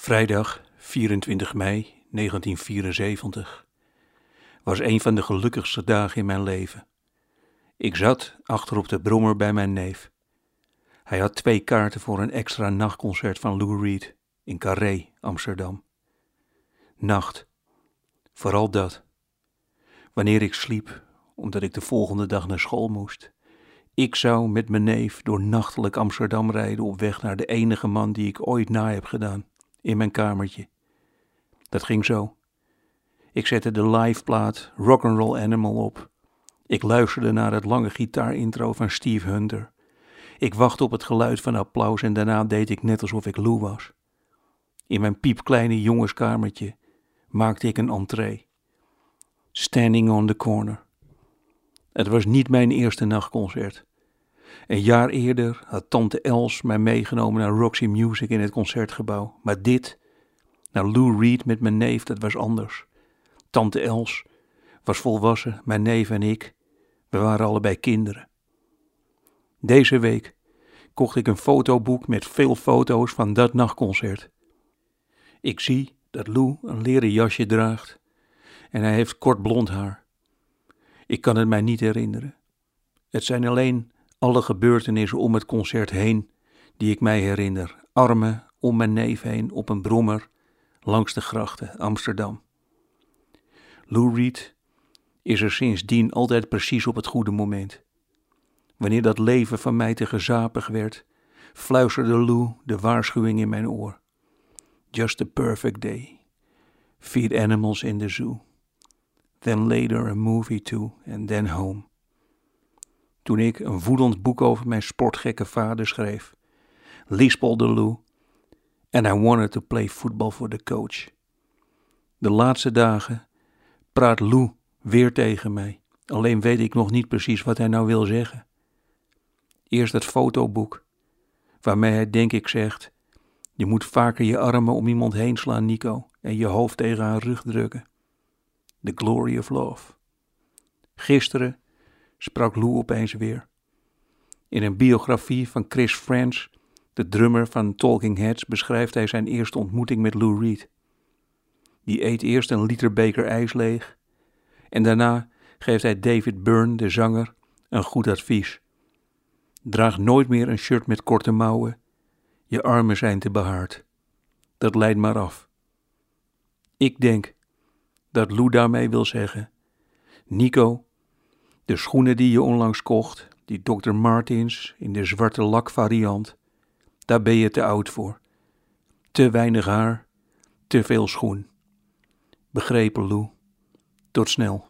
Vrijdag 24 mei 1974 was een van de gelukkigste dagen in mijn leven. Ik zat achter op de brommer bij mijn neef. Hij had twee kaarten voor een extra nachtconcert van Lou Reed in Carré, Amsterdam. Nacht, vooral dat. Wanneer ik sliep, omdat ik de volgende dag naar school moest. Ik zou met mijn neef door nachtelijk Amsterdam rijden op weg naar de enige man die ik ooit na heb gedaan in mijn kamertje. Dat ging zo. Ik zette de liveplaat Rock'n'Roll Animal op. Ik luisterde naar het lange gitaarintro van Steve Hunter. Ik wachtte op het geluid van applaus en daarna deed ik net alsof ik Lou was. In mijn piepkleine jongenskamertje maakte ik een entree. Standing on the corner. Het was niet mijn eerste nachtconcert. Een jaar eerder had tante Els mij meegenomen naar Roxy Music in het concertgebouw. Maar dit, naar Lou Reed met mijn neef, dat was anders. Tante Els was volwassen, mijn neef en ik, we waren allebei kinderen. Deze week kocht ik een fotoboek met veel foto's van dat nachtconcert. Ik zie dat Lou een leren jasje draagt en hij heeft kort blond haar. Ik kan het mij niet herinneren. Het zijn alleen alle gebeurtenissen om het concert heen die ik mij herinner. Armen om mijn neef heen op een brommer langs de grachten Amsterdam. Lou Reed is er sindsdien altijd precies op het goede moment. Wanneer dat leven van mij te gezapig werd, fluisterde Lou de waarschuwing in mijn oor. Just a perfect day. Feed animals in the zoo. Then later a movie too, and then home toen ik een woedend boek over mijn sportgekke vader schreef. Lispelde Lou. And I wanted to play football for the coach. De laatste dagen praat Lou weer tegen mij. Alleen weet ik nog niet precies wat hij nou wil zeggen. Eerst het fotoboek, waarmee hij denk ik zegt: Je moet vaker je armen om iemand heen slaan, Nico, en je hoofd tegen haar rug drukken. The glory of love. Gisteren sprak Lou opeens weer. In een biografie van Chris French, de drummer van Talking Heads, beschrijft hij zijn eerste ontmoeting met Lou Reed. Die eet eerst een liter beker ijs leeg en daarna geeft hij David Byrne, de zanger, een goed advies. Draag nooit meer een shirt met korte mouwen. Je armen zijn te behaard. Dat leidt maar af. Ik denk dat Lou daarmee wil zeggen: Nico, de schoenen die je onlangs kocht, die Dr. Martins in de zwarte lak variant, daar ben je te oud voor. Te weinig haar, te veel schoen. Begrepen, Lou. Tot snel.